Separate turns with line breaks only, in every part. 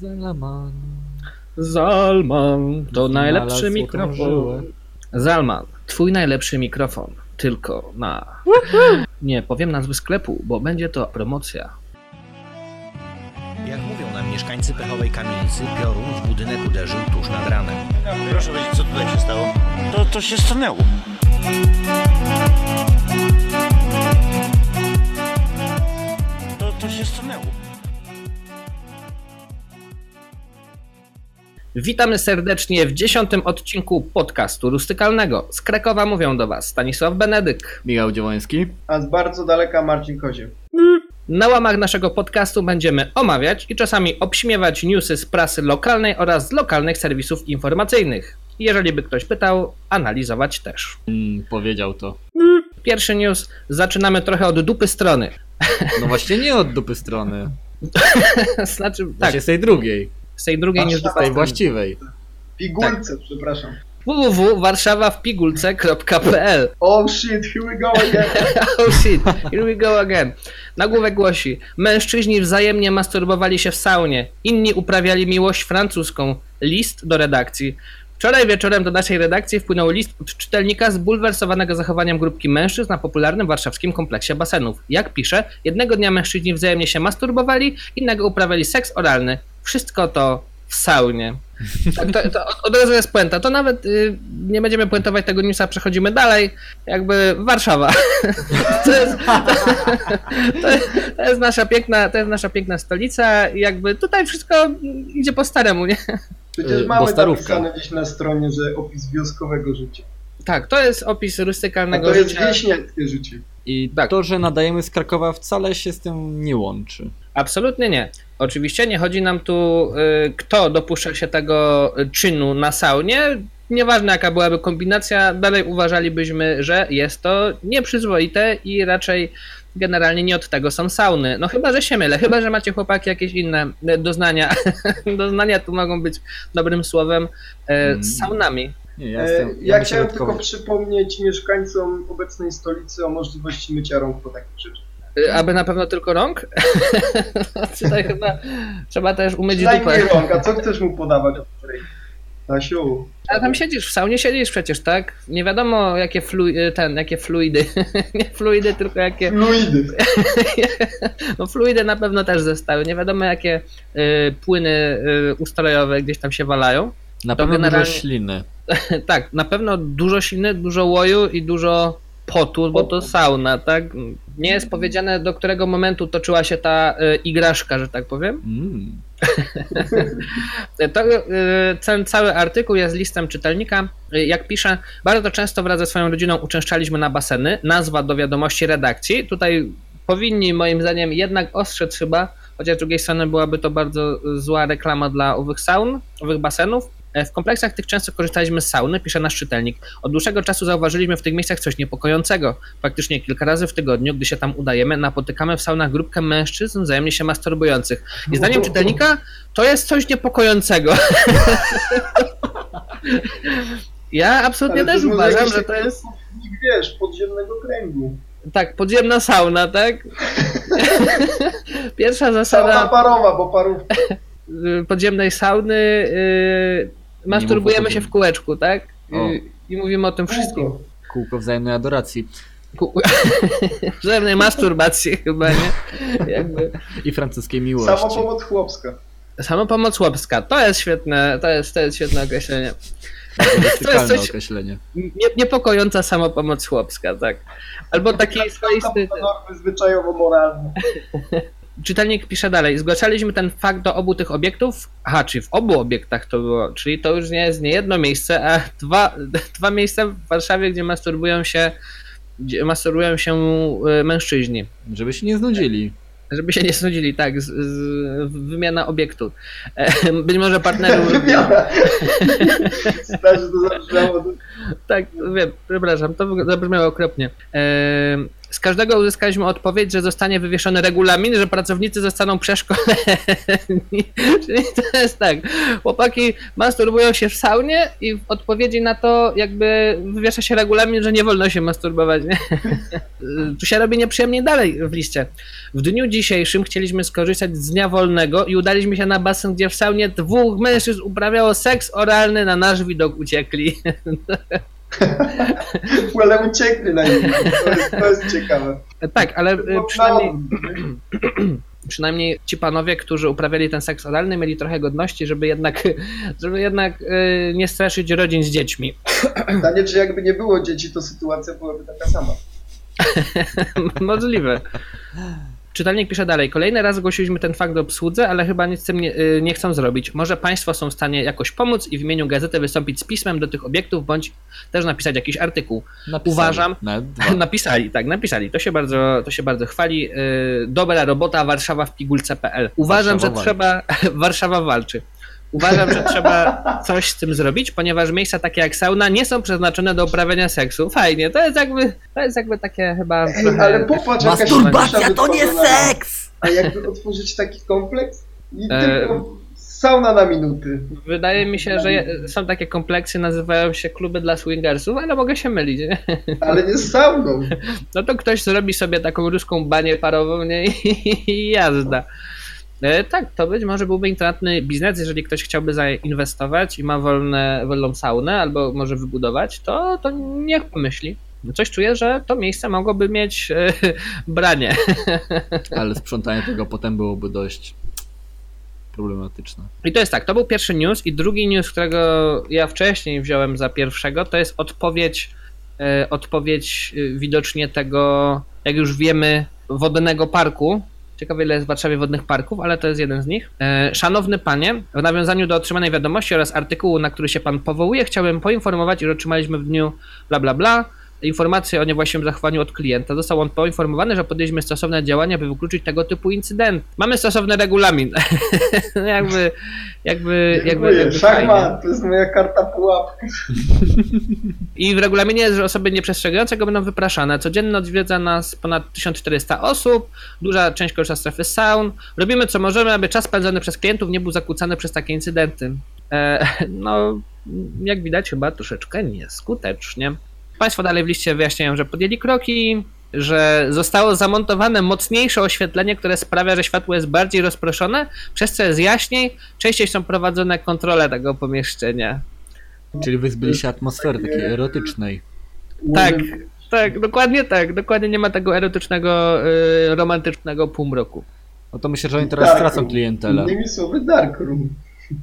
Zalaman.
Zalman to najlepszy mikrofon. Zalman, twój najlepszy mikrofon. Tylko na. Nie powiem nazwy sklepu, bo będzie to promocja.
Jak mówią nam mieszkańcy pechowej kamienicy, piorun w budynek uderzył tuż nad ranem.
Proszę powiedzieć, co tutaj się stało? To, to się stanęło.
Witamy serdecznie w dziesiątym odcinku podcastu rustykalnego. Z Krakowa mówią do Was Stanisław Benedyk.
Michał Dziełański.
A z bardzo daleka Marcin Kozieł.
Na łamach naszego podcastu będziemy omawiać i czasami obśmiewać newsy z prasy lokalnej oraz z lokalnych serwisów informacyjnych. Jeżeli by ktoś pytał, analizować też.
Mm, powiedział to.
Pierwszy news, zaczynamy trochę od dupy strony.
No właśnie nie od dupy strony.
znaczy, tak,
Znaczy z tej drugiej.
Z tej drugiej niż
Z tej właściwej.
Pigułce, przepraszam.
www.warszawawpigulce.pl
Oh shit, here we go again.
Oh shit, here we go again. Nagłówek głosi: Mężczyźni wzajemnie masturbowali się w saunie, inni uprawiali miłość francuską. List do redakcji. Wczoraj wieczorem do naszej redakcji wpłynął list od czytelnika zbulwersowanego zachowaniem grupki mężczyzn na popularnym warszawskim kompleksie basenów. Jak pisze, jednego dnia mężczyźni wzajemnie się masturbowali, innego uprawiali seks oralny. Wszystko to w saunie. Tak, to, to od razu jest puenta. To nawet y, nie będziemy puentować tego newsa, przechodzimy dalej. Jakby Warszawa. To jest, to, to jest nasza piękna, to jest nasza piękna stolica i jakby tutaj wszystko idzie po staremu, nie?
Przecież
Y,
mamy napisane gdzieś na stronie, że opis wioskowego życia.
Tak, to jest opis rustykalnego
to jest
życia.
wieśniackie życie.
I
Tak.
to, że nadajemy z Krakowa wcale się z tym nie łączy.
Absolutnie nie. Oczywiście nie chodzi nam tu, y, kto dopuszcza się tego czynu na saunie. Nieważne jaka byłaby kombinacja, dalej uważalibyśmy, że jest to nieprzyzwoite i raczej generalnie nie od tego są sauny. No chyba, że się mylę, chyba, że macie chłopaki jakieś inne doznania. doznania tu mogą być dobrym słowem e,
Mm.
z saunami.
Nie, ja,
E,
jestem,
ja
się
chciałem tylko przypomnieć mieszkańcom obecnej stolicy o możliwości mycia rąk po takich rzeczach.
E, Aby na pewno tylko rąk? Tutaj chyba trzeba też umyć
Przynajmniej
dupę.
rąk, a co chcesz mu podawać? Stasiu,
A tam siedzisz, w saunie siedzisz przecież, tak? Nie wiadomo jakie, flu, ten, jakie fluidy, nie fluidy, tylko jakie,
fluidy.
no fluidy na pewno też zostały, nie wiadomo jakie y, płyny y, ustrojowe gdzieś tam się walają.
Na
to
pewno
generalnie-
dużo śliny.
tak, na pewno dużo silny, dużo łoju i dużo potu, bo to sauna, tak? Nie jest powiedziane do którego momentu toczyła się ta y, igraszka, że tak powiem.
Mm.
To, y, ten cały artykuł jest listem czytelnika. Y, Jak pisze, bardzo często wraz ze swoją rodziną uczęszczaliśmy na baseny. Nazwa do wiadomości redakcji. Tutaj powinni moim zdaniem jednak ostrzec chyba, chociaż z drugiej strony byłaby to bardzo zła reklama dla owych saun, owych basenów. E, W kompleksach tych często korzystaliśmy z sauny, pisze nasz czytelnik. Od dłuższego czasu zauważyliśmy w tych miejscach coś niepokojącego. Praktycznie kilka razy w tygodniu, gdy się tam udajemy, napotykamy w saunach grupkę mężczyzn wzajemnie się masturbujących. I zdaniem czytelnika to jest coś niepokojącego. Ja absolutnie
Ale
też uważam, że to jest
Wiesz, podziemnego kręgu.
tak, podziemna sauna, tak? Pierwsza
Sauna
zasada
parowa, bo parów
y, podziemnej sauny y, masturbujemy się w kółeczku, tak? Y, I mówimy o tym wszystkim.
Kółko wzajemnej adoracji.
Ku... Wzajemnej masturbacji chyba, nie? Jakby.
I francuskiej miłości.
Samopomoc chłopska.
Samopomoc chłopska, to jest świetne, to jest, to jest świetne określenie.
Wertykalne
coś-
określenie.
Nie, niepokojąca samopomoc chłopska, tak. Albo taki swoisty...
To normy zwyczajowo-moralne.
Czytelnik pisze dalej. Zgłaszaliśmy ten fakt do obu tych obiektów. Aha, czyli w obu obiektach to było. Czyli to już nie jest nie jedno miejsce, a dwa, dwa miejsca w Warszawie, gdzie masturbują się, gdzie masturbują się y, mężczyźni.
Żeby się nie znudzili.
Żeby się nie snudzili, tak, z, z, wymiana obiektu. E, Być może partnerów.
Wymiana. Stasiu to zabrzmiało.
Tak, wiem, przepraszam, to zabrzmiało okropnie. Z każdego uzyskaliśmy odpowiedź, że zostanie wywieszony regulamin, że pracownicy zostaną przeszkoleni. Czyli to jest tak, chłopaki masturbują się w saunie i w odpowiedzi na to jakby wywiesza się regulamin, że nie wolno się masturbować. Tu się robi nieprzyjemnie dalej w liście. W dniu dzisiejszym chcieliśmy skorzystać z dnia wolnego i udaliśmy się na basen, gdzie w saunie dwóch mężczyzn uprawiało seks oralny, na nasz widok uciekli.
Ale uciekli na nim. To jest, to jest ciekawe.
tak, ale
było
przynajmniej, przynajmniej ci panowie, którzy uprawiali ten seks oralny, mieli trochę godności, żeby jednak, żeby jednak y, nie straszyć rodzin z dziećmi.
Pytanie, czy jakby nie było dzieci, to sytuacja byłaby taka sama.
Możliwe. Czytelnik pisze dalej. Kolejny raz zgłosiliśmy ten fakt do obsłudze, ale chyba nic z tym nie, y, nie chcą zrobić. Może Państwo są w stanie jakoś pomóc i w imieniu gazety wystąpić z pismem do tych obiektów, bądź też napisać jakiś artykuł.
Napisali.
Uważam-. Napisali, tak, napisali. To się bardzo, to się bardzo chwali. Yy, dobra robota, Warszawa w pigułce.pl. Uważam, że trzeba. Warszawa walczy. Uważam, że trzeba coś z tym zrobić, ponieważ miejsca takie jak sauna nie są przeznaczone do uprawiania seksu. Fajnie, to jest jakby, to jest jakby takie chyba.
Ej,
trochę-
ale popatrz, jakaś
Masturbacja to nie seks!
A jakby otworzyć taki kompleks i
E,
tylko sauna na minuty.
Wydaje mi się, że są takie kompleksy, nazywają się kluby dla swingersów, ale mogę się mylić. Nie?
Ale nie z sauną.
No to ktoś zrobi sobie taką ruską banię parową nie? i jazda. E, Tak, to być może byłby internetny biznes, jeżeli ktoś chciałby zainwestować i ma wolne, wolną saunę albo może wybudować, to, to niech pomyśli. Coś czuję, że to miejsce mogłoby mieć e, branie.
Ale sprzątanie tego potem byłoby dość problematyczne.
I to jest tak, to był pierwszy news i drugi news, którego ja wcześniej wziąłem za pierwszego, to jest odpowiedź, e, odpowiedź widocznie tego, jak już wiemy, wodnego parku. Ciekawe ile jest w Warszawie wodnych parków, ale to jest jeden z nich. E, Szanowny panie, w nawiązaniu do otrzymanej wiadomości oraz artykułu, na który się pan powołuje, chciałbym poinformować, iż otrzymaliśmy w dniu bla bla bla informację o niewłaściwym zachowaniu od klienta. Został on poinformowany, że podjęliśmy stosowne działania, by wykluczyć tego typu incydent. Mamy stosowny regulamin. jakby, jakby, jakby, jakby fajnie.
Szachmat, to jest moja karta pułapka.
I w regulaminie jest, że osoby nieprzestrzegające go będą wypraszane. Codziennie odwiedza nas ponad 1400 osób, duża część korzysta z strefy saun. Robimy co możemy, aby czas spędzony przez klientów nie był zakłócany przez takie incydenty. E, no, jak widać, chyba troszeczkę nieskutecznie. Państwo dalej w liście wyjaśniają, że podjęli kroki, że zostało zamontowane mocniejsze oświetlenie, które sprawia, że światło jest bardziej rozproszone, przez co jest jaśniej. Częściej są prowadzone kontrole tego pomieszczenia.
Czyli wyzbyli się atmosfery takiej erotycznej.
Tak, tak, dokładnie tak. Dokładnie nie ma tego erotycznego, y, romantycznego półmroku.
No to myślę, że oni teraz
Dark
stracą
room.
klientelę.
Innymi słowy, dark room.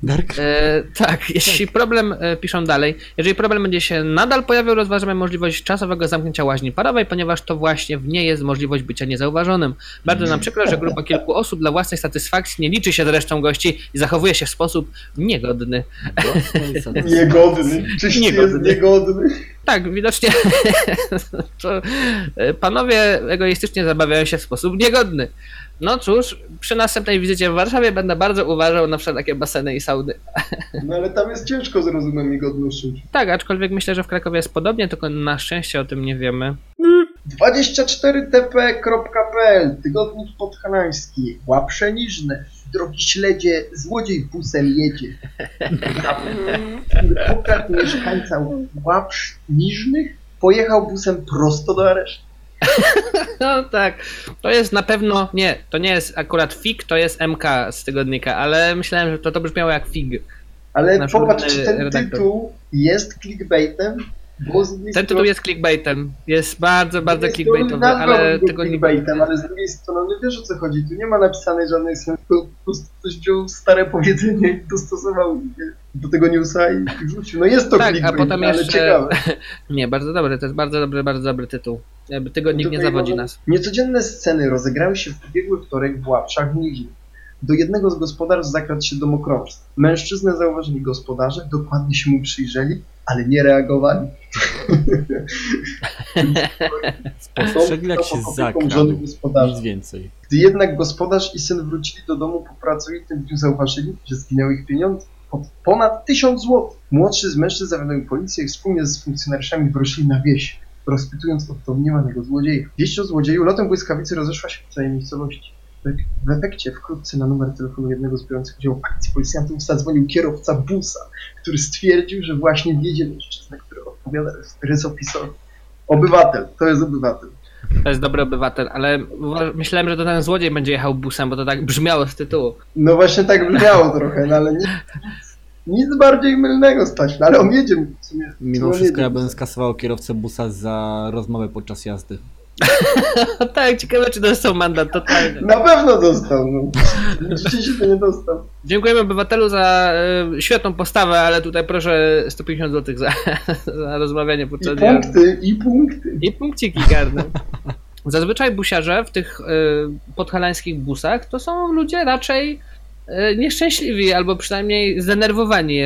Dark
E, tak, jeśli problem, e, piszą dalej, jeżeli problem będzie się nadal pojawiał, rozważamy możliwość czasowego zamknięcia łaźni parowej, ponieważ to właśnie w niej jest możliwość bycia niezauważonym. Bardzo nam przykro, że grupa kilku osób dla własnej satysfakcji nie liczy się z resztą gości i zachowuje się w sposób niegodny.
Niegodny. Czyś
Niegodny.
jest niegodny.
Tak, widocznie e, panowie egoistycznie zabawiają się w sposób niegodny. No cóż, przy następnej wizycie w Warszawie będę bardzo uważał na wszelakie baseny i sauny.
No ale tam jest ciężko z rozumem i godnością.
Tak, aczkolwiek myślę, że w Krakowie jest podobnie, tylko na szczęście o tym nie wiemy.
24tp.pl Tygodnik podhalański. Łaprze niżne. Drogi śledzie, złodziej busem jedzie. Który ukradł mieszkańca Łaprz Niżnych, pojechał busem prosto do aresztu.
No tak, to jest na pewno, nie, to nie jest akurat FIG, to jest MK z tygodnika, ale myślałem, że to, to brzmiało jak FIG.
Ale popatrz, czy ten
redaktor.
tytuł jest clickbaitem,
Ten tytuł jest clickbaitem, jest bardzo, bardzo clickbaitowy, ale tego nie
clickbaitem, ale z drugiej strony wiesz o co chodzi, tu nie ma napisanej żadnej sensu, po prostu ktoś wziął stare powiedzenie i dostosował do tego newsa i wrzucił. No jest to
Tak, a
clickbait,
potem
ale
jeszcze-
ciekawe.
Nie, bardzo dobry, to jest bardzo dobry, bardzo dobry tytuł. Jakby Tygodnik nie zawodzi nas.
Niecodzienne sceny rozegrały się w ubiegły wtorek w Łapszach Niżnych. Do jednego z gospodarstw zakradł się domokrążca. Mężczyznę zauważyli gospodarze, dokładnie się mu przyjrzeli, ale nie reagowali.
Spostrzegli jak się zakradł. Nic więcej.
Gdy jednak gospodarz i syn wrócili do domu po pracowitym dniu, zauważyli, że zginęły ich pieniądze. Ponad tysiąc złotych. Młodszy z mężczyzn zawiadomił policję i wspólnie z funkcjonariuszami wrócili na wieś. rozpytując o domniemanego złodzieja. Wieść o złodzieju lotem błyskawicy rozeszła się w całej miejscowości. W- efekcie wkrótce na numer telefonu jednego z biorących udział w akcji policjantów zadzwonił kierowca busa, który stwierdził, że właśnie wiedzie mężczyznę, który odpowiada rysopisowi. Obywatel, to jest obywatel.
To jest dobry obywatel, ale myślałem, że to ten złodziej będzie jechał busem, bo to tak brzmiało z tytułu.
No właśnie tak brzmiało trochę, no ale nic, nic bardziej mylnego stać, no ale on jedzie w sumie.
Mimo wszystko
jedzie.
ja bym skasował kierowcę busa za rozmowę podczas jazdy.
Tak, ciekawe czy dostał mandat, totalnie.
Na pewno dostał, no. Rzeczywiście się to nie dostał.
Dziękujemy obywatelu za e, świetną postawę, ale tutaj proszę 150 zł za, za rozmawianie
I
podczas jazdy.
punkty, i punkty.
I punkciki karne. Zazwyczaj busiarze w tych y, podhalańskich busach to są ludzie raczej y, nieszczęśliwi, albo przynajmniej zdenerwowani,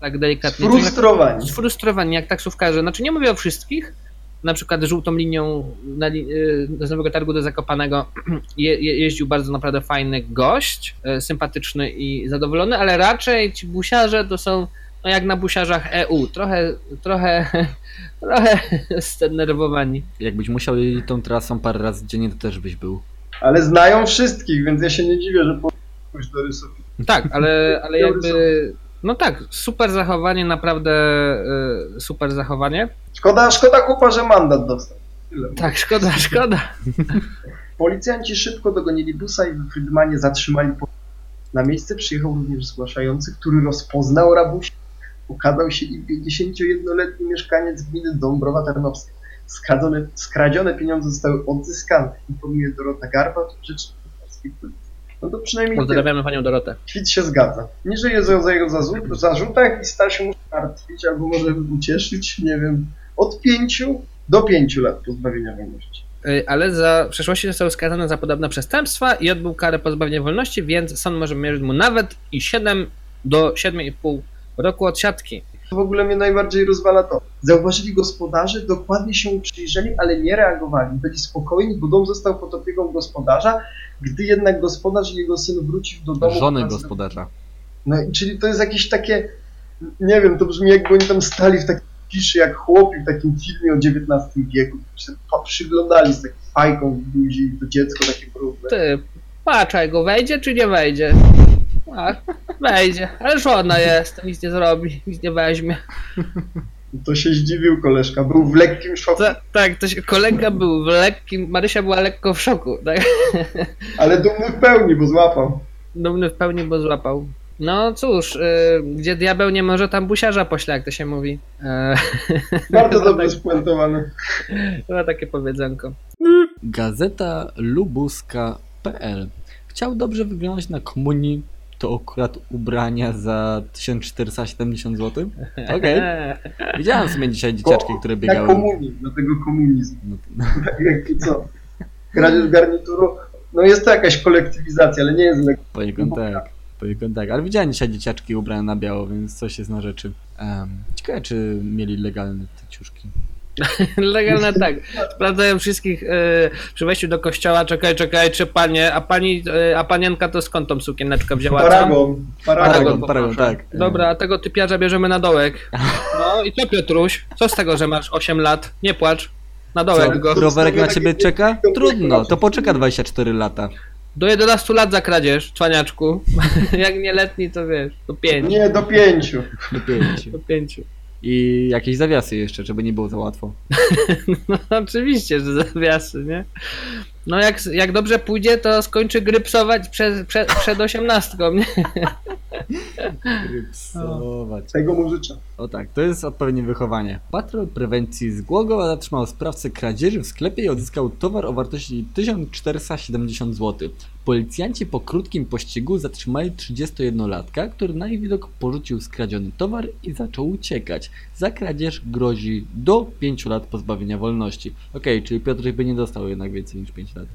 tak delikatnie. Czyli
Frustrowani.
tak- Sfrustrowani, jak taksówkarze. Znaczy nie mówię o wszystkich, na przykład żółtą linią na y, z Nowego Targu do Zakopanego je, je, jeździł bardzo naprawdę fajny gość, y, sympatyczny i zadowolony, ale raczej ci busiarze to są no jak na busiarzach EU, trochę, trochę, trochę zdenerwowani.
Jakbyś musiał jeździć tą trasą parę razy dziennie, to też byś był.
Ale znają wszystkich, więc ja się nie dziwię, że po pójść do rysopisu.
Tak, ale, ale jakby. No tak, super zachowanie, naprawdę y, super zachowanie.
Szkoda, szkoda chłopa, że mandat dostał. Tyle.
Tak, szkoda, szkoda.
Policjanci szybko dogonili busa i w Friedmanie zatrzymali po... Na miejsce przyjechał również zgłaszający, który rozpoznał rabusia. Okazał się im 51-letni mieszkaniec gminy Dąbrowa Tarnowska. Skradzione, skradzione pieniądze zostały odzyskane, informuje Dorota Garbat, rzecznik polskiej policji. No to przynajmniej.
Pozdrawiamy panią Dorotę.
Kwit się zgadza. Niżej jest o jego zarzutach i stara się mu martwić albo może ucieszyć, nie wiem, od 5 do 5 lat pozbawienia wolności.
Y, Ale za w przeszłości został skazany za podobne przestępstwa i odbył karę pozbawienia wolności, więc sąd może mierzyć mu nawet i 7 do 7,5 roku odsiadki.
To w ogóle mnie najbardziej rozwala to. Zauważyli gospodarze, dokładnie się przyjrzeli, ale nie reagowali. Byli spokojni, bo dom został pod opieką gospodarza, gdy jednak gospodarz i jego syn wrócił do domu...
Żony gospodarza.
No i czyli to jest jakieś takie, nie wiem, to brzmi jakby oni tam stali w takiej ciszy jak chłopi w takim filmie o XIX wieku. Się przyglądali z taką fajką w buzi to dziecko takie brudne.
Ty, patrzaj go, wejdzie czy nie wejdzie? A, wejdzie, ale żona jest, nic nie zrobi, nic nie weźmie.
To się zdziwił koleżka, był w lekkim szoku,
Ta, tak, to się, kolega był w lekkim, Marysia była lekko w szoku, tak?
ale dumny w pełni, bo złapał.
Dumny w pełni, bo złapał. No cóż, y, gdzie diabeł nie może, tam busiarza pośle, jak to się mówi. E,
Bardzo dobrze
tak,
spuentowane.
chyba takie powiedzonko.
Gazeta lubuska.pl Chciał dobrze wyglądać na komunii, to akurat ubrania za 1470 zł. Okej. Widziałem w sumie dzisiaj dzieciaczki, które
Na
biegały.
komunii, dlatego komunizm.
No,
Jak i co? Kradzież garnituru, no jest to jakaś kolektywizacja, ale nie jest lekka.
poniekąd tak. Poniekąd tak. Ale widziałem dzisiaj dzieciaczki ubrane na biało, więc coś jest na rzeczy. Um, ciekawe, czy mieli legalne te ciuszki.
Legalne tak. Sprawdzają wszystkich e, przy wejściu do kościoła, czekaj, czekaj, czy panie, a pani, e, a panienka to skąd tą sukieneczkę wzięła?
Paragon, paragon.
Paragon, paragon, tak.
Dobra, a tego typiarza bierzemy na dołek. No i co Piotruś? Co z tego, że masz 8 lat? Nie płacz. Na dołek
Co,
go.
rowerek na ciebie czeka? Trudno, to poczeka 24 lata.
Do 11 lat zakradziesz, cwaniaczku. Jak nieletni, to wiesz, do 5.
Nie, do pięciu.
Do pięciu.
Do 5.
I jakieś zawiasy jeszcze, żeby nie było za łatwo.
No oczywiście, że zawiasy, nie? No jak, jak dobrze pójdzie, to skończy grypsować przed, przed, przed 18, nie?
Rypsować.
Tego mu życzę.
O tak, to jest odpowiednie wychowanie. Patrol prewencji z Głogowa zatrzymał sprawcę kradzieży w sklepie i odzyskał towar o wartości 1470 zł. Policjanci po krótkim pościgu zatrzymali 31-latka, który na ich widok porzucił skradziony towar i zaczął uciekać. Za kradzież grozi do 5 lat pozbawienia wolności. Okej, czyli Piotruś by nie dostał jednak więcej niż 5 lat.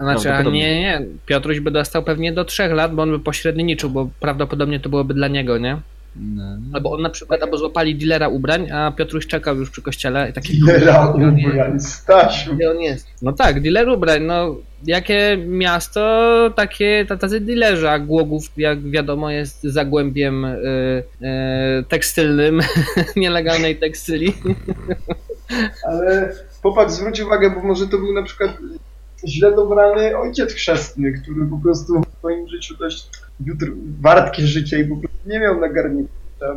Znaczy, a nie, nie. Piotruś by dostał pewnie do 3 lat, bo on by pośredniczył, bo prawdopodobnie to byłoby dla niego, nie?
No.
Albo on na przykład, albo złapali dealera ubrań, a Piotruś czekał już przy kościele i taki...
Dealera ubrań, Stasiu.
Gdzie on jest? No tak, dealer ubrań, no jakie miasto, takie ta- tacy dealerzy, a Głogów, jak wiadomo, jest zagłębiem y, y, tekstylnym, nielegalnej tekstyli.
Ale popatrz, zwróć uwagę, bo może to był na przykład źle dobrany ojciec chrzestny, który po prostu w swoim życiu dość jutro, wartkie życie i po prostu nie miał na garnitur. Trzeba,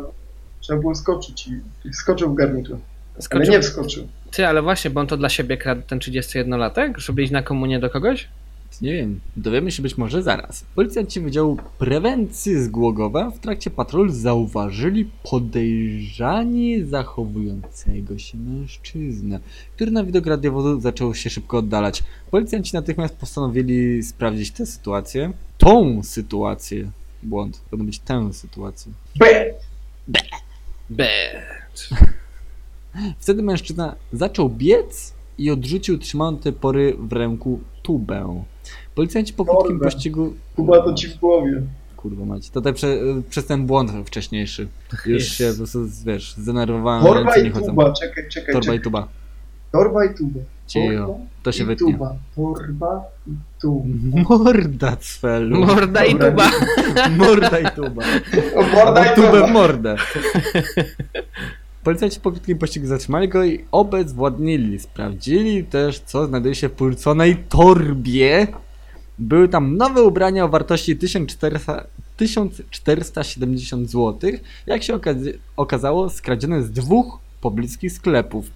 trzeba było skoczyć i, i wskoczył w garnitur. Ale
Skoczył...
nie wskoczył.
Ty, ale właśnie, bo on to dla siebie kradł, ten 31-latek, żeby iść na komunię do kogoś?
Nie wiem, dowiemy się być może zaraz. Policjanci Wydziału Prewencji z Głogowa w trakcie patrolu zauważyli podejrzanie zachowującego się mężczyznę, który na widok radiowozu zaczął się szybko oddalać. Policjanci natychmiast postanowili sprawdzić tę sytuację. Tą sytuację. Błąd. Powinno być tę sytuację.
B!
Be.
Wtedy mężczyzna zaczął biec i odrzucił tej pory w ręku tubę. Policjanci po krótkim pościgu...
Kuba to ci w głowie.
Kurwa mać. To tutaj prze, przez ten błąd wcześniejszy. Już
Jest.
się po prostu, wiesz, zdenerwowałem,
Torba
ręce nie
i
chodzą.
tuba, czekaj, czekaj,
Torba i
czekaj.
tuba.
Torba i tuba. Torba
To się
i
wytnie.
tuba. Torba i tuba.
Morda cfelu.
Morda i tuba.
Morda i tuba.
Morda i
tubę w
tuba.
mordę. Policjanci po krótkim pościgu zatrzymali go i obezwładnili. Sprawdzili też, co znajduje się w porzuconej torbie. Były tam nowe ubrania o wartości 1400, 1470 zł. Jak się okazało, skradzione z dwóch pobliskich sklepów.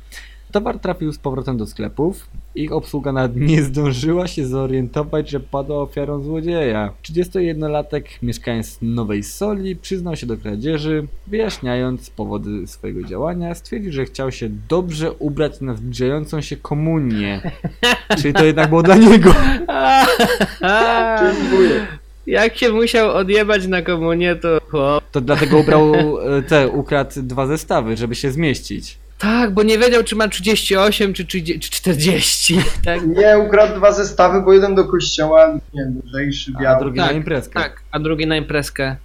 Towar trafił z powrotem do sklepów. Ich obsługa nawet nie zdążyła się zorientować, że padła ofiarą złodzieja. 31-latek, mieszkając Nowej Soli, przyznał się do kradzieży, wyjaśniając powody swojego działania. Stwierdził, że chciał się dobrze ubrać na zbliżającą się komunię. Czyli to jednak było dla niego.
Dziękuję.
Jak się musiał odjebać na komunię, to chłop.
To dlatego ubrał e, te, ukradł dwa zestawy, żeby się zmieścić.
Tak, bo nie wiedział, czy ma 38 czy 30 czy 40. Tak,
Nie, ukradł dwa zestawy, bo jeden do kościoła, nie wiem, lżejszy,
A
biały.
drugi
Tak,
na imprezkę.
tak, a drugi na imprezkę.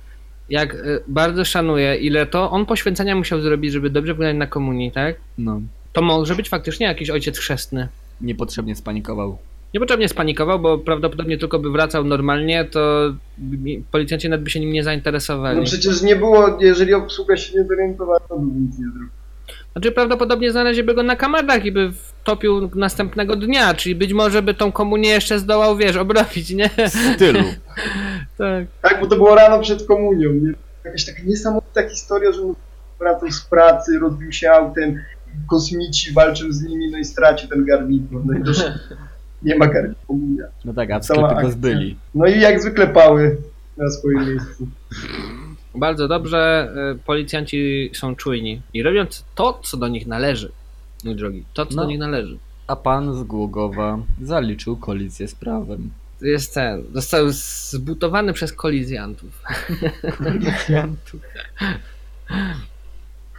Jak y, bardzo szanuję, ile to on poświęcenia musiał zrobić, żeby dobrze wyglądać na komunii, tak?
No,
To może być faktycznie jakiś ojciec chrzestny.
niepotrzebnie spanikował.
Niepotrzebnie spanikował, bo prawdopodobnie tylko by wracał normalnie, to policjanci nawet by się nim nie zainteresowali.
No przecież nie było, jeżeli obsługa się nie zorientowała, to by nic nie zrobił.
Znaczy prawdopodobnie znaleźliby go na kamerach i by wtopił następnego dnia, czyli być może by tą komunię jeszcze zdołał, wiesz, obrobić, nie?
Tylu.
Tak.
Tak, bo to było rano przed komunią, nie? Jakaś taka niesamowita historia, że on wracał z pracy, rozbił się autem, kosmici walczył z nimi, no i stracił ten garnitur, no i doszło. Nie ma garnituru, komunia.
No tak, a w sklepie go zbyli.
No i jak zwykle pały na swoim miejscu.
Bardzo dobrze, y, policjanci są czujni i robią to, co do nich należy. Mój drogi, to, co
No.
do nich należy.
A pan z Głogowa zaliczył kolizję z prawem.
Jest ten, został zbutowany przez kolizjantów.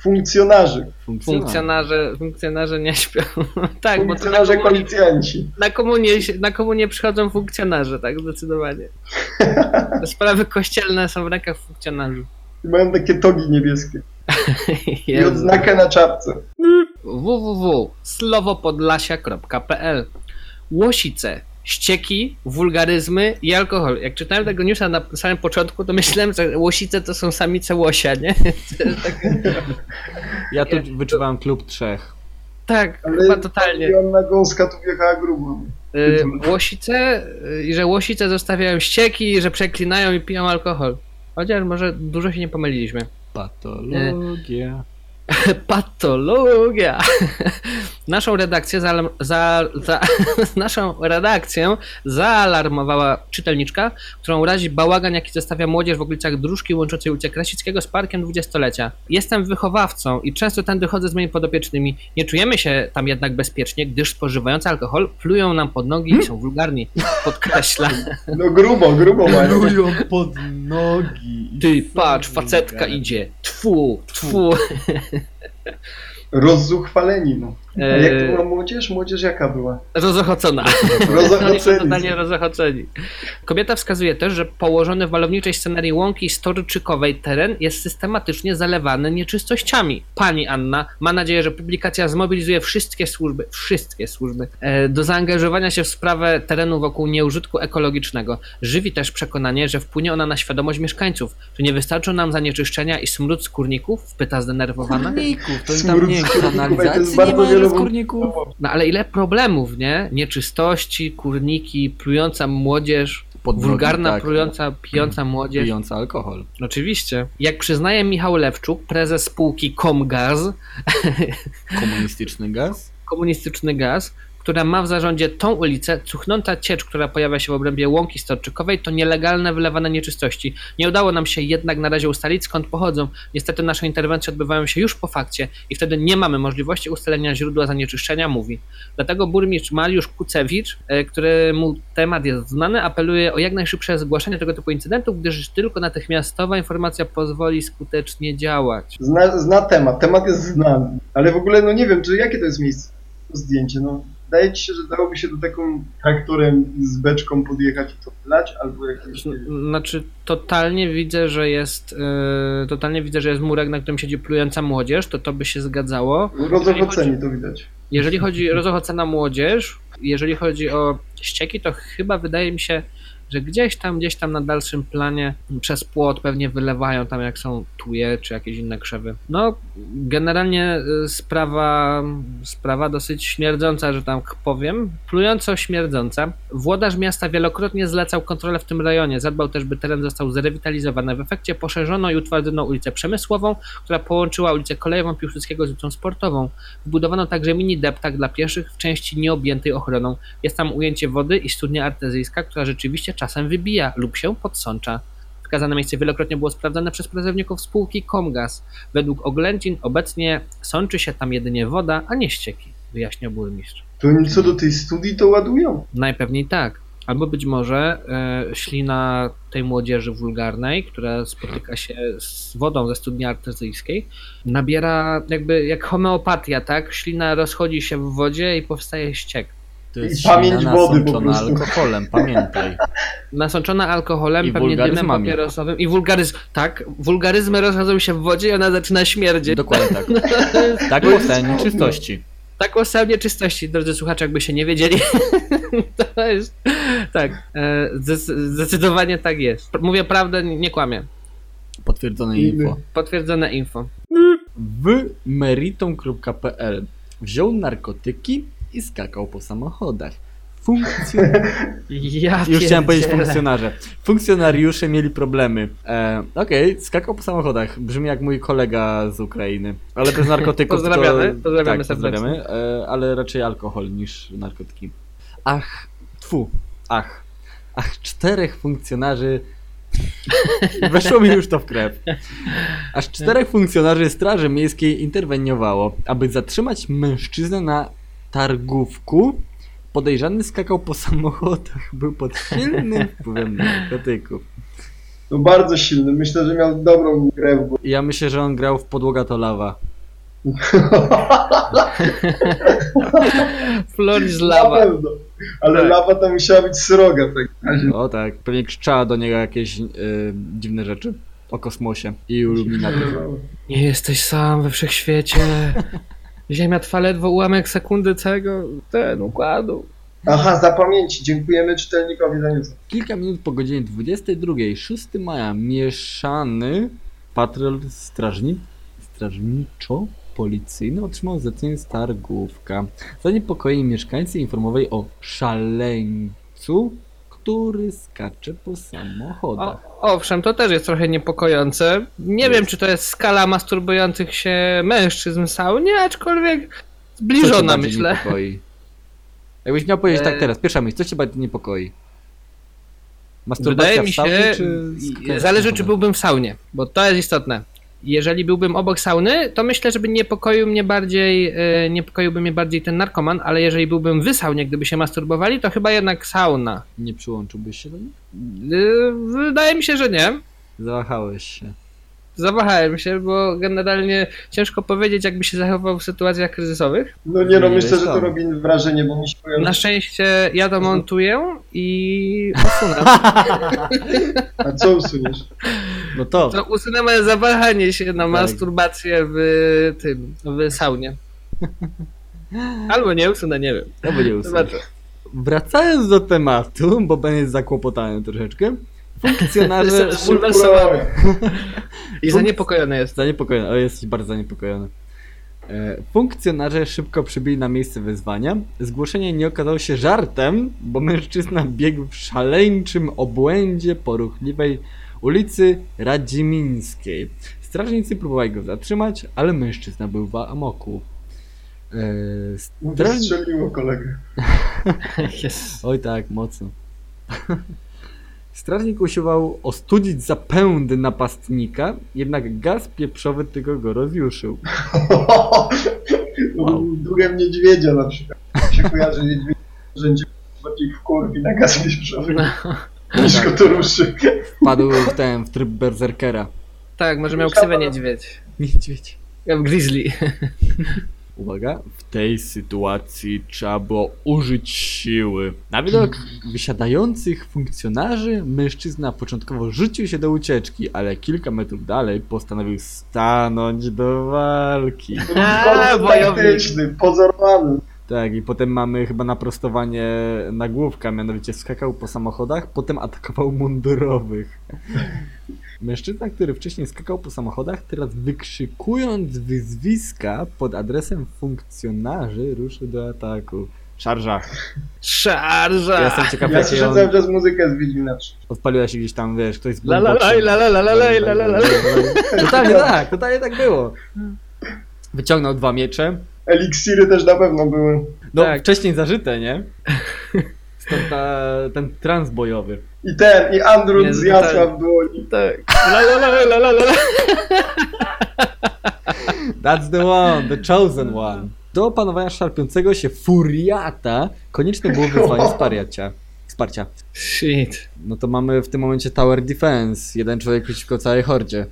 Funkcjonarzy.
Funkcjonarze, funkcjonarze nie śpią. tak, bo to na
Funkcjonarze
komunie,
koalicjanci.
na, komunie, na komunie przychodzą funkcjonarze, tak, zdecydowanie. Te sprawy kościelne są w rękach funkcjonariuszy.
I mają takie togi niebieskie. I odznakę na czapce.
www.slowopodlasia.pl Łosice, ścieki, wulgaryzmy i alkohol. Jak czytałem tego newsa na samym początku, to myślałem, że łosice to są samice łosia, nie?
Ja tu wyczuwałem klub trzech.
Tak,
Ale
chyba totalnie.
Joanna Gąska tu wjechała grubo.
Y, łosice y, i że łosice zostawiają ścieki, że przeklinają i piją alkohol. Chociaż może dużo się nie pomyliliśmy.
Patologia.
Patologia. Naszą redakcję zaalarm, za, za, naszą redakcję zaalarmowała czytelniczka, którą razi bałagan, jaki zostawia młodzież w okolicach dróżki łączącej ulicę Krasickiego z parkiem dwudziestolecia. Jestem wychowawcą i często tędy chodzę z moimi podopiecznymi. Nie czujemy się tam jednak bezpiecznie, gdyż spożywający alkohol plują nam pod nogi i są wulgarni. Podkreśla.
No grubo, grubo mają.
Plują pod nogi.
Ty, patrz, facetka
wulgarni.
idzie. Tfu, tfu.
Rozzuchwaleni, no. A
Eee.
jak to była młodzież? Młodzież jaka była?
Rozochocona.
Rozochoceni.
Oni są totalnie rozochoceni. Kobieta wskazuje też, że położony w malowniczej scenerii łąki storyczykowej teren jest systematycznie zalewany nieczystościami. Pani Anna ma nadzieję, że publikacja zmobilizuje wszystkie służby, wszystkie służby e, do zaangażowania się w sprawę terenu wokół nieużytku ekologicznego. Żywi też przekonanie, że wpłynie ona na świadomość mieszkańców. Czy nie wystarczą nam zanieczyszczenia i smród skórników? Pyta zdenerwowana.
Kurników, to tam nie
skórników,
kanalizacji nie ma
bo-
kurników.
No ale ile problemów, nie? Nieczystości, kurniki, plująca młodzież,
Podnogi,
wulgarna,
tak.
plująca, pijąca młodzież.
Pijący alkohol.
Oczywiście. Jak przyznaje Michał Lewczuk, prezes spółki Comgaz,
Komunistyczny gaz.
komunistyczny gaz, która ma w zarządzie tą ulicę, cuchnąca ciecz, która pojawia się w obrębie łąki storczykowej, to nielegalne wylewane nieczystości. Nie udało nam się jednak na razie ustalić skąd pochodzą. Niestety nasze interwencje odbywają się już po fakcie i wtedy nie mamy możliwości ustalenia źródła zanieczyszczenia, mówi. Dlatego burmistrz Mariusz Kucewicz, e, któremu temat jest znany, apeluje o jak najszybsze zgłaszanie tego typu incydentów, gdyż tylko natychmiastowa informacja pozwoli skutecznie działać.
Zna, zna temat, temat jest znany. Ale w ogóle, no nie wiem, czy jakie to jest miejsce, zdjęcie, no. Wydaje ci się, że dałoby się do taką traktorem z beczką podjechać i to wylać, albo jakieś... wiem.
Znaczy, totalnie widzę, że jest yy, totalnie widzę, że jest murek, na którym siedzi plująca młodzież, to to by się zgadzało.
Rozochocenie to widać.
Jeżeli chodzi o rozochocena młodzież, jeżeli chodzi o ścieki, to chyba wydaje mi się, że gdzieś tam, gdzieś tam na dalszym planie przez płot pewnie wylewają tam jak są tuje czy jakieś inne krzewy. No, generalnie y, sprawa, sprawa dosyć śmierdząca, że tam powiem, plująco śmierdząca. Włodarz miasta wielokrotnie zlecał kontrolę w tym rejonie, zadbał też, by teren został zrewitalizowany. W efekcie poszerzono i utwardzono ulicę Przemysłową, która połączyła ulicę Kolejową Piłsudskiego z ulicą Sportową. Wbudowano także mini deptak dla pieszych w części nieobjętej ochroną. Jest tam ujęcie wody i studnia artezyjska, która rzeczywiście czasem wybija lub się podsącza. Wskazane miejsce wielokrotnie było sprawdzane przez pracowników spółki Comgaz. Według oględzin obecnie sączy się tam jedynie woda, a nie ścieki, wyjaśniał burmistrz.
To oni co do tej studii to ładują.
Najpewniej tak. Albo być może e, ślina tej młodzieży wulgarnej, która spotyka się z wodą ze studni artezyjskiej, nabiera jakby jak homeopatia, tak? Ślina rozchodzi się w wodzie i powstaje ściek.
To jest
I pamięć wody po
nasączona
prostu.
alkoholem, pamiętaj.
Nasączona alkoholem,
I
pewnie dymem
wulgaryzmami.
papierosowym i wulgaryzm. Tak, wulgaryzmy rozchodzą się w wodzie i ona zaczyna śmierdzieć.
Dokładnie tak. Tak powstają nieczystości.
Tak o stanie nieczystości, drodzy słuchacze, jakby się nie wiedzieli. to jest. Tak, e, zdec- zdecydowanie tak jest. Mówię prawdę, nie nie kłamię.
Potwierdzone info.
Potwierdzone info.
w meritum.pl wziął narkotyki i skakał po samochodach. Funkcjon...
Ja
Już chciałem powiedzieć funkcjonarze. Funkcjonariusze mieli problemy. E, Okej, skakał po samochodach. Brzmi jak mój kolega z Ukrainy. Ale bez narkotyków
Pozdrawiamy,
to...
pozdrawiamy
tak,
serdecznie.
pozdrawiamy, e, ale raczej alkohol niż narkotyki. Ach, tfu, ach. Ach, czterech funkcjonarzy Weszło mi już to w krew. Aż czterech funkcjonariuszy Straży Miejskiej interweniowało, aby zatrzymać mężczyznę na targówku. Podejrzany skakał po samochodach, był pod silnym wpływem narkotyków.
No bardzo silny. Myślę, że miał dobrą grę w.
Ja myślę, że on grał w podłoga to lawa.
Floris
pewno. Ale
Tak.
lawa to musiała być sroga w takim razie.
O tak, pewnie krzyczała do niego jakieś y, dziwne rzeczy o kosmosie i iluminaty.
Nie jesteś sam we wszechświecie. Ziemia trwa ledwo ułamek sekundy całego ten układu.
Aha, zapamięci. Dziękujemy czytelnikowi za news.
Kilka minut po godzinie 22, 6 maja, mieszany patrol strażni, strażniczo-policyjny otrzymał zlecenie z targówka. Zaniepokojeni mieszkańcy informowali o szaleńcu, który skacze po samochodach.
O, owszem, to też jest trochę niepokojące. Nie
Jest.
wiem, czy to jest skala masturbujących się mężczyzn w saunie, aczkolwiek zbliżona, myślę.
niepokoi? Jakbyś miał powiedzieć tak
E,
teraz, pierwsza myśl, co cię bardziej niepokoi? Masturbacja
Wydaje mi
w saunie,
się,
czy
zależy czy byłbym w saunie, bo to jest istotne. Jeżeli byłbym obok sauny, to myślę, że by niepokoił mnie bardziej, e, niepokoiłby mnie bardziej ten narkoman, ale jeżeli byłbym w saunie, gdyby się masturbowali, to chyba jednak sauna.
Nie przyłączyłbyś się do nich?
E, Wydaje mi się, że nie.
Zawahałeś się.
Zawahałem się, bo generalnie ciężko powiedzieć, jakby się zachował w sytuacjach kryzysowych.
No nie no,
Nie
myślę, że to robi wrażenie, bo mi się kojarzy.
Na szczęście ja to montuję i usunę.
A co usuniesz?
No to.
To usunę moje zawahanie się na
Tak.
masturbację w tym, w saunie. Albo nie usunę, nie wiem.
Będzie usunąć.
Zobaczę.
Wracając do tematu, bo jest zakłopotany troszeczkę. Funkcjonarze
Jestem zbulwersowany. I zaniepokojony jest.
zaniepokojony, ale jesteś bardzo zaniepokojony. E, Funkcjonarze szybko przybyli na miejsce wezwania. Zgłoszenie nie okazało się żartem, bo mężczyzna biegł w szaleńczym obłędzie po ruchliwej ulicy Radzimińskiej. Strażnicy próbowali go zatrzymać, ale mężczyzna był w amoku. E, straż...
Wystrzeliło kolegę.
Jest.
Oj tak, mocno. Strażnik usiłował ostudzić zapędy napastnika, jednak gaz pieprzowy tylko go rozjuszył. Wow.
Duchem niedźwiedzia na przykład. Się kojarzy niedźwiedzie, że niedźwiedź bardziej w kurwi na gaz pieprzowy niż go to ruszy.
Wpadł w ten, w tryb berserkera.
Tak, może miał ksywę niedźwiedź.
Niedźwiedź.
Jak Grizzly.
Uwaga, w tej sytuacji trzeba było użyć siły. Na widok wysiadających funkcjonarzy mężczyzna początkowo rzucił się do ucieczki, ale kilka metrów dalej postanowił stanąć do walki.
Wojownik.
taktyczny, pozorowany.
Tak, i potem mamy chyba naprostowanie nagłówka, mianowicie skakał po samochodach, potem atakował mundurowych. Mężczyzna, który wcześniej skakał po samochodach, teraz wykrzykując wyzwiska pod adresem funkcjonarzy, ruszy do ataku. Szarża.
Szarża!
Ja jestem ciekaw,
ja słyszę
on...
cały czas muzykę z Wiedźmina.
Odpaliła się gdzieś tam, wiesz, ktoś z
Lalaj, lalalaj, lalalaj.
Totalnie tak, totalnie tak było. Wyciągnął dwa miecze.
Eliksiry też na pewno były.
No,
tak.
wcześniej zażyte, nie? Stąd ta, ten transbojowy.
I ten, i Andrut
Nie,
z
tak.
W dłoni.
Tak. La la la la la la.
That's the one, the chosen one. Do opanowania szarpiącego się furiata konieczne było wezwanie wsparcia. Wsparcia.
Shit.
No to mamy w tym momencie Tower Defense. Jeden człowiek przeciwko całej hordzie.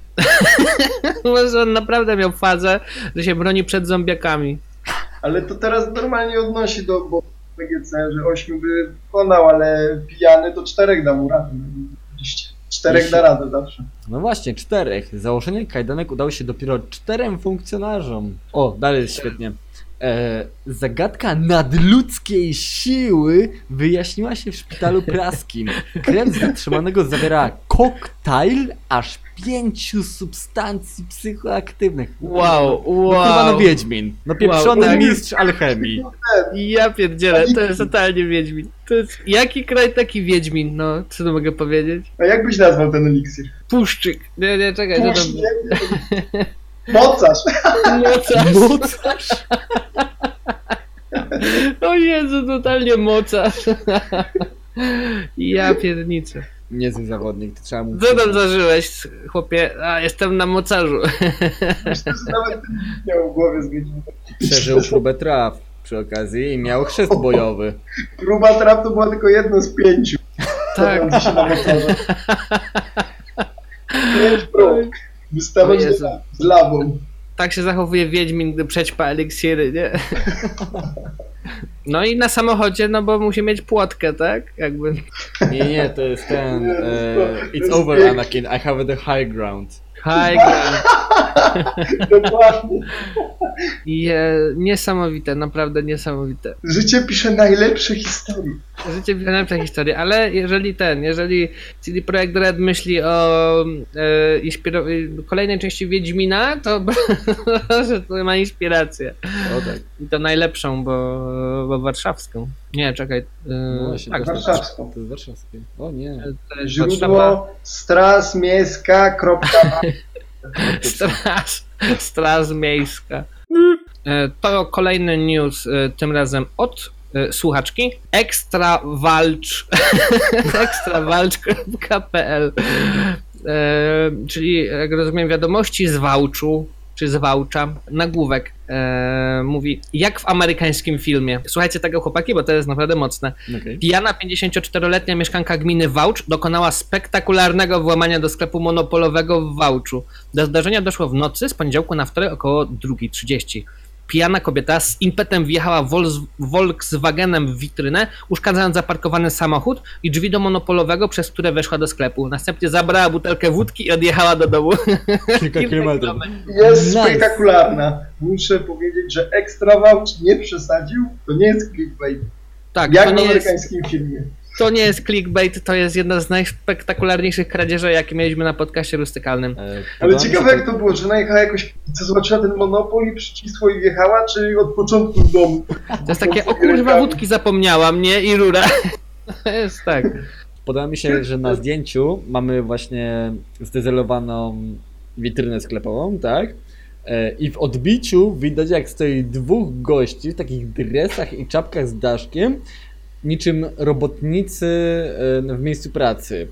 Może on naprawdę miał fazę, że się broni przed zombiakami.
Ale to teraz normalnie odnosi do bo PGC, że ośmiu by pokonał, ale pijany to czterech da mu radę. Oczywiście. Czterech da radę zawsze.
No właśnie, czterech. Założenie kajdanek udało się dopiero czterem funkcjonarzom. O, dalej jest świetnie. E, zagadka nadludzkiej siły wyjaśniła się w szpitalu praskim. Krew zatrzymanego zawiera koktajl aż pięciu substancji psychoaktywnych.
Wow,
No kurwa, no
wow.
Wiedźmin. No pieprzony
Wow,
mistrz alchemii.
Ja pierdzielę, to jest totalnie Wiedźmin. To jest, jaki kraj taki Wiedźmin, no, co tu mogę powiedzieć?
A jak byś nazwał ten eliksir?
Puszczyk. Nie, nie, czekaj, co
Puszcz,
tam
nie? Mocarz!
Mocarz.
Mocarz.
O Jezu, totalnie mocarz. Ja pierniczę.
Niezły zawodnik, to trzeba mu
Co tam zażyłeś, chłopie? A, jestem na mocarzu.
Myślę, że nawet miał w głowie z.
Przeżył próbę traf przy okazji i miał chrzest bojowy.
Próba trap to była tylko jedno z pięciu.
Tak.
Się na. Pięć prób. Wystawać z- lawą.
Tak się zachowuje Wiedźmin, gdy przećpa eliksiry, nie? No i na samochodzie, no bo musi mieć płotkę, tak? Jakby.
Nie, nie, to jest ten.
To
it's over. Anakin. I have the high ground.
High ground.
Dokładnie.
Je, niesamowite, naprawdę niesamowite.
Życie pisze najlepsze historie.
Życie najlepsza historia, ale jeżeli ten, jeżeli CD Projekt Red myśli o e, inspiro- kolejnej części Wiedźmina, to że to ma inspirację.
O tak.
I to najlepszą, bo, bo warszawską. Nie, czekaj.
Właśnie,
tak,
to,
warszawską.
to jest warszawskie. O nie.
Źródło strasmiejska.pl
Straż, straż miejska. E, To kolejny news, e, tym razem od słuchaczki. Ekstra walcz. ekstrawalcz.pl Czyli, jak rozumiem, wiadomości z Wałczu, czy z Wałcza, nagłówek e, mówi, jak w amerykańskim filmie. Słuchajcie tego chłopaki, bo to jest naprawdę mocne.
Okej.
Pijana 54-letnia mieszkanka gminy Wałcz dokonała spektakularnego włamania do sklepu monopolowego w Wałczu. Do zdarzenia doszło w nocy z poniedziałku na wtorek około 2.30. Pijana kobieta z impetem wjechała Volks- Volkswagenem w witrynę, uszkadzając zaparkowany samochód i drzwi do monopolowego, przez które weszła do sklepu. Następnie zabrała butelkę wódki i odjechała do domu.
Kilka kilometrów.
Jest
Nice.
spektakularna. Muszę powiedzieć, że ekstra Vouch nie przesadził. To nie jest clickbait.
Tak,
Jak
to
w
nie jest,
amerykańskim filmie.
To nie jest clickbait, to jest jedna z najspektakularniejszych kradzieży, jakie mieliśmy na podcaście rustykalnym.
E,
Ale ciekawe jak to było, że najechała jakoś, co zobaczyła ten monopol i przycisło i wjechała, czy od początku z domu?
To jest takie, o kurwa, wódki zapomniałam, nie? I rura. To jest tak.
Podoba mi się, że na zdjęciu mamy właśnie zdezelowaną witrynę sklepową, tak? E, I w odbiciu widać, jak stoi dwóch gości w takich dresach i czapkach z daszkiem, niczym robotnicy e, w miejscu pracy.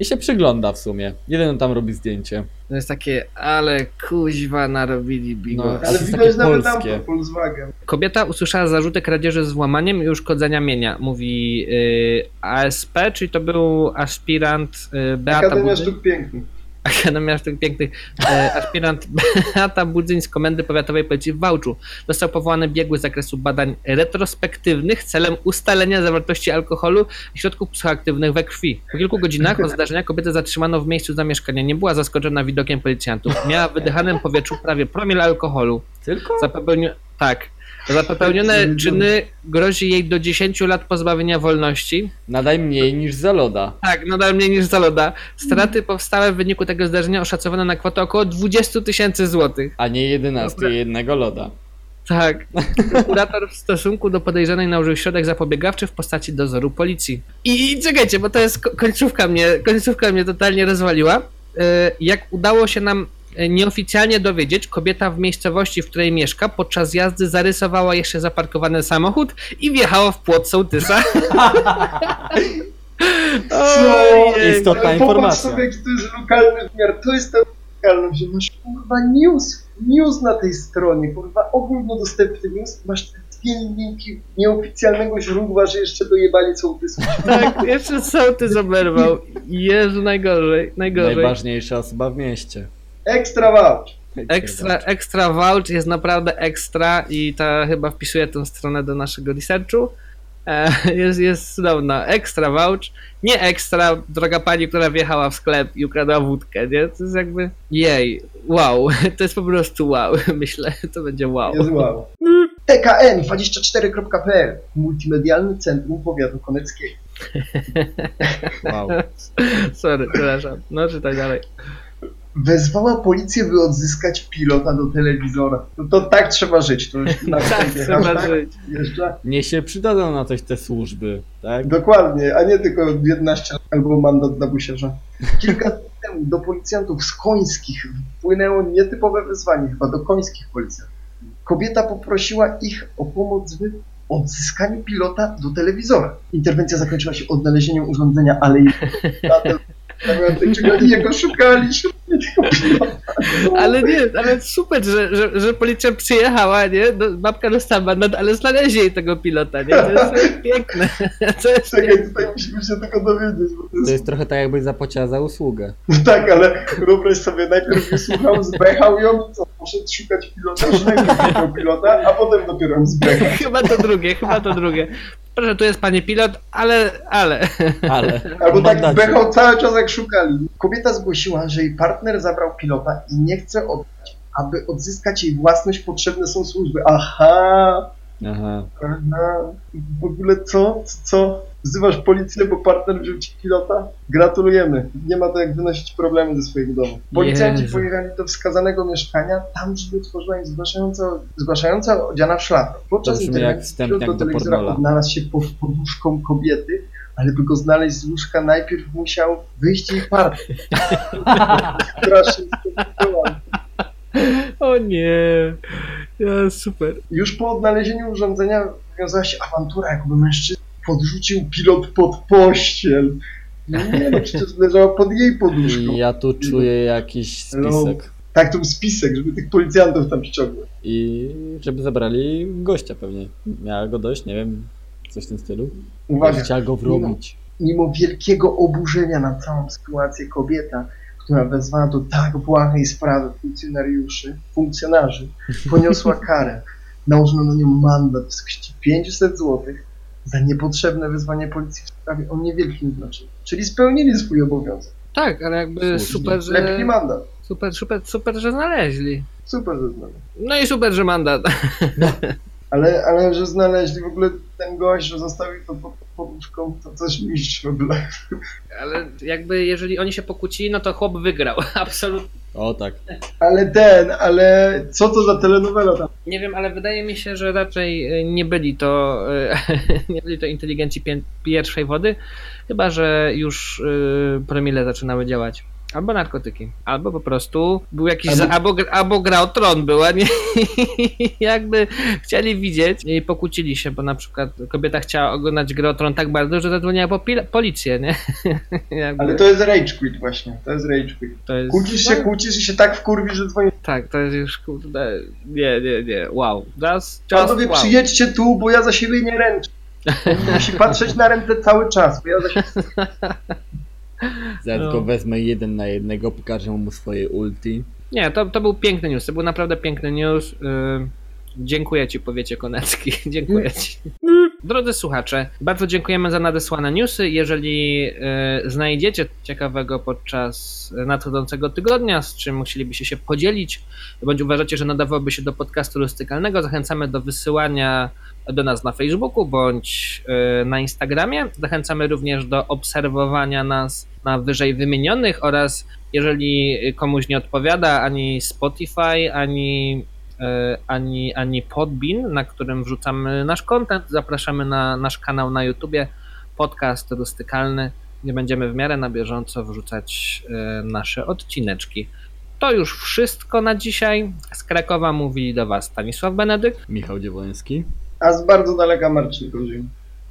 I się przygląda w sumie. Jeden tam robi zdjęcie.
To jest takie, ale kuźwa narobili bigo.
No,
Ale
To jest
nawet
polskie.
Volkswagen.
Kobieta usłyszała zarzuty kradzieży z włamaniem i uszkodzenia mienia, mówi yy, ASP, czyli to był aspirant yy, Beata
Akademia
Budzyń.
Sztuk Pięknych.
Akademia Sztuk Pięknych, e, aspirant Beata Budzyń z Komendy Powiatowej Policji w Wałczu. Został powołany biegły z zakresu badań retrospektywnych celem ustalenia zawartości alkoholu i środków psychoaktywnych we krwi. Po kilku godzinach od zdarzenia kobietę zatrzymano w miejscu zamieszkania. Nie była zaskoczona widokiem policjantów. Miała w wydychanym powietrzu prawie promil alkoholu.
Tylko?
Za. Tak. Za popełnione czyny grozi jej do 10 lat pozbawienia wolności.
Nadaj mniej niż za loda.
Tak, nadal mniej niż za loda. Straty powstałe w wyniku tego zdarzenia oszacowane na kwotę około 20 tysięcy złotych.
A nie 11 jednego loda.
Tak. Prokurator w stosunku do podejrzanej nałożył środek zapobiegawczy w postaci dozoru policji. I, i czekajcie, bo to jest ko- końcówka mnie, końcówka mnie totalnie rozwaliła. E, Jak udało się nam nieoficjalnie dowiedzieć, kobieta w miejscowości, w której mieszka, podczas jazdy zarysowała jeszcze zaparkowany samochód i wjechała w płot sołtysa. Ojej.
Istotna informacja.
Sobie, jaki to jest lokalny wymiar. To jest ta lokalność, że masz kurwa news, news na tej stronie, kurwa ogólnodostępny news, masz dwie linijki nieoficjalnego źródła, że jeszcze dojebali sołtysów.
Tak, jeszcze sołtys oberwał. Jezu, najgorzej, najgorzej.
Najważniejsza osoba w mieście.
Ekstra vouch.
Ekstra, ekstra vouch jest naprawdę ekstra i ta chyba wpisuje tę stronę do naszego researchu. E, jest, jest cudowna. Ekstra vouch. Nie ekstra, droga pani, która wjechała w sklep i ukradła wódkę, nie? To jest jakby jej, wow. To jest po prostu wow. Myślę, to będzie wow.
Jest wow. TKN24.pl Multimedialny Centrum Powiatu Koneckiego.
Wow.
Sorry, przepraszam. No czytaj dalej.
Wezwała policję, by odzyskać pilota do telewizora. No to tak trzeba żyć. To już
Tak
wstępie
trzeba
hashtag
żyć.
Jeszcze.
Nie się przydadzą na coś te służby, tak?
Dokładnie, a nie tylko 11 lat albo mandat dla busiarza. Kilka dni temu do policjantów z końskich wpłynęło nietypowe wezwanie, chyba do końskich policjantów. Kobieta poprosiła ich o pomoc w odzyskaniu pilota do telewizora. Interwencja zakończyła się odnalezieniem urządzenia, ale jej i jego szukali, szukali tego pilota.
Ale nie, ale super, że, że, że policja przyjechała, nie? Do, babka dostała mandat, ale znaleźli jej tego pilota, nie? To jest piękne. To jest
Czekaj,
piękne.
tutaj musimy się tego dowiedzieć, bo to
To
jest
jest trochę tak jakbyś zapłaciła za usługę.
No tak, ale wyobraź sobie, najpierw wysłuchał, zbechał ją co? Poszedł szukać pilota, pilota, a potem dopiero ją zbechał.
Chyba to drugie, chyba to drugie. Proszę, tu jest pani pilot, ale, ale.
Ale.
Albo tak bechał cały czas jak szukali. Kobieta zgłosiła, że jej partner zabrał pilota i nie chce oddać. Aby odzyskać jej własność potrzebne są służby. Aha,
Aha.
aha. W ogóle co? Co? Wzywasz policję, bo partner wziął ci pilota? Gratulujemy. Nie ma to jak wynosić problemy ze swojego domu. Policjanci
Jezu.
pojechali do wskazanego mieszkania, tam drzwi otworzyła im zgłaszająca, zgłaszająca odziana w szlafrok. Podczas interwencji
do
telewizora odnalazł się pod poduszką kobiety, ale by go znaleźć z łóżka najpierw musiał wyjść jej partner. Strasznie skomplikowane.
O nie. Ja, super.
Już po odnalezieniu urządzenia wiązała się awantura, jakby mężczyzna podrzucił pilot pod pościel. No nie no, przecież leżała pod jej poduszką.
I ja tu czuję jakiś spisek.
Tak, to był spisek, żeby tych policjantów tam ściągnąć.
I żeby zabrali gościa pewnie. Miała go dość, nie wiem, coś w tym stylu.
Uwaga,
Chciała go wrobić.
mimo wielkiego oburzenia na całą sytuację kobieta, która wezwała do tak błahej sprawy funkcjonariuszy, funkcjonarzy, poniosła karę. Nałożono na nią mandat w wysokości 500 zł za niepotrzebne wezwanie policji w sprawie o niewielkim znaczeniu. Czyli spełnili swój obowiązek.
Tak, ale jakby super, że.
Lekki mandat.
Super, super, super, że znaleźli.
Super, że znamy.
No i super, że mandat.
Ale, ale że znaleźli w ogóle ten gość, że zostawił to pod poduszką, to coś mistrz w ogóle.
Ale jakby jeżeli oni się pokłócili, no to chłop wygrał. Absolutnie.
O tak.
Ale ten, ale co to za telenowela tam?
Nie wiem, ale wydaje mi się, że raczej y, nie byli to y, nie byli to inteligenci pierwszej wody, chyba że już y, promile zaczynały działać. Albo narkotyki, albo po prostu był jakiś.
Albo-
Albo, albo, gr- albo grał tron, była, nie? Jakby chcieli widzieć i pokłócili się, bo na przykład kobieta chciała oglądać grę o tron tak bardzo, że zadzwoniła po pil- policję, nie? Jakby
Ale to jest rage quit właśnie, to jest rage quit.
to jest.
Kłócisz się, kłócisz i się tak wkurwi, że dzwonisz.
Tak, to jest już kurde. Nie, nie, nie. Wow. Just, just
Panowie,
wow.
przyjedźcie tu, bo ja za siebie nie ręczę. Musi patrzeć na rękę cały czas, bo ja za siebie...
Ja
No.
tylko wezmę jeden na jednego, pokażę mu swoje ulti.
Nie, to, to był piękny news, to był naprawdę piękny news. Yy, dziękuję Ci, powiecie Konecki. dziękuję Ci. Drodzy słuchacze, bardzo dziękujemy za nadesłane newsy. Jeżeli yy, znajdziecie ciekawego podczas nadchodzącego tygodnia, z czym musielibyście się podzielić, bądź uważacie, że nadawałoby się do podcastu rustykalnego, zachęcamy do wysyłania do nas na Facebooku bądź yy, na Instagramie. Zachęcamy również do obserwowania nas na wyżej wymienionych oraz jeżeli komuś nie odpowiada ani Spotify, ani, e, ani, ani Podbean, na którym wrzucamy nasz content, zapraszamy na nasz kanał na YouTubie, podcast rustykalny, będziemy w miarę na bieżąco wrzucać e, nasze odcineczki. To już wszystko na dzisiaj. Z Krakowa mówili do Was Stanisław Benedykt.
Michał Dziewoński.
A z bardzo daleka Marcin Kozioł.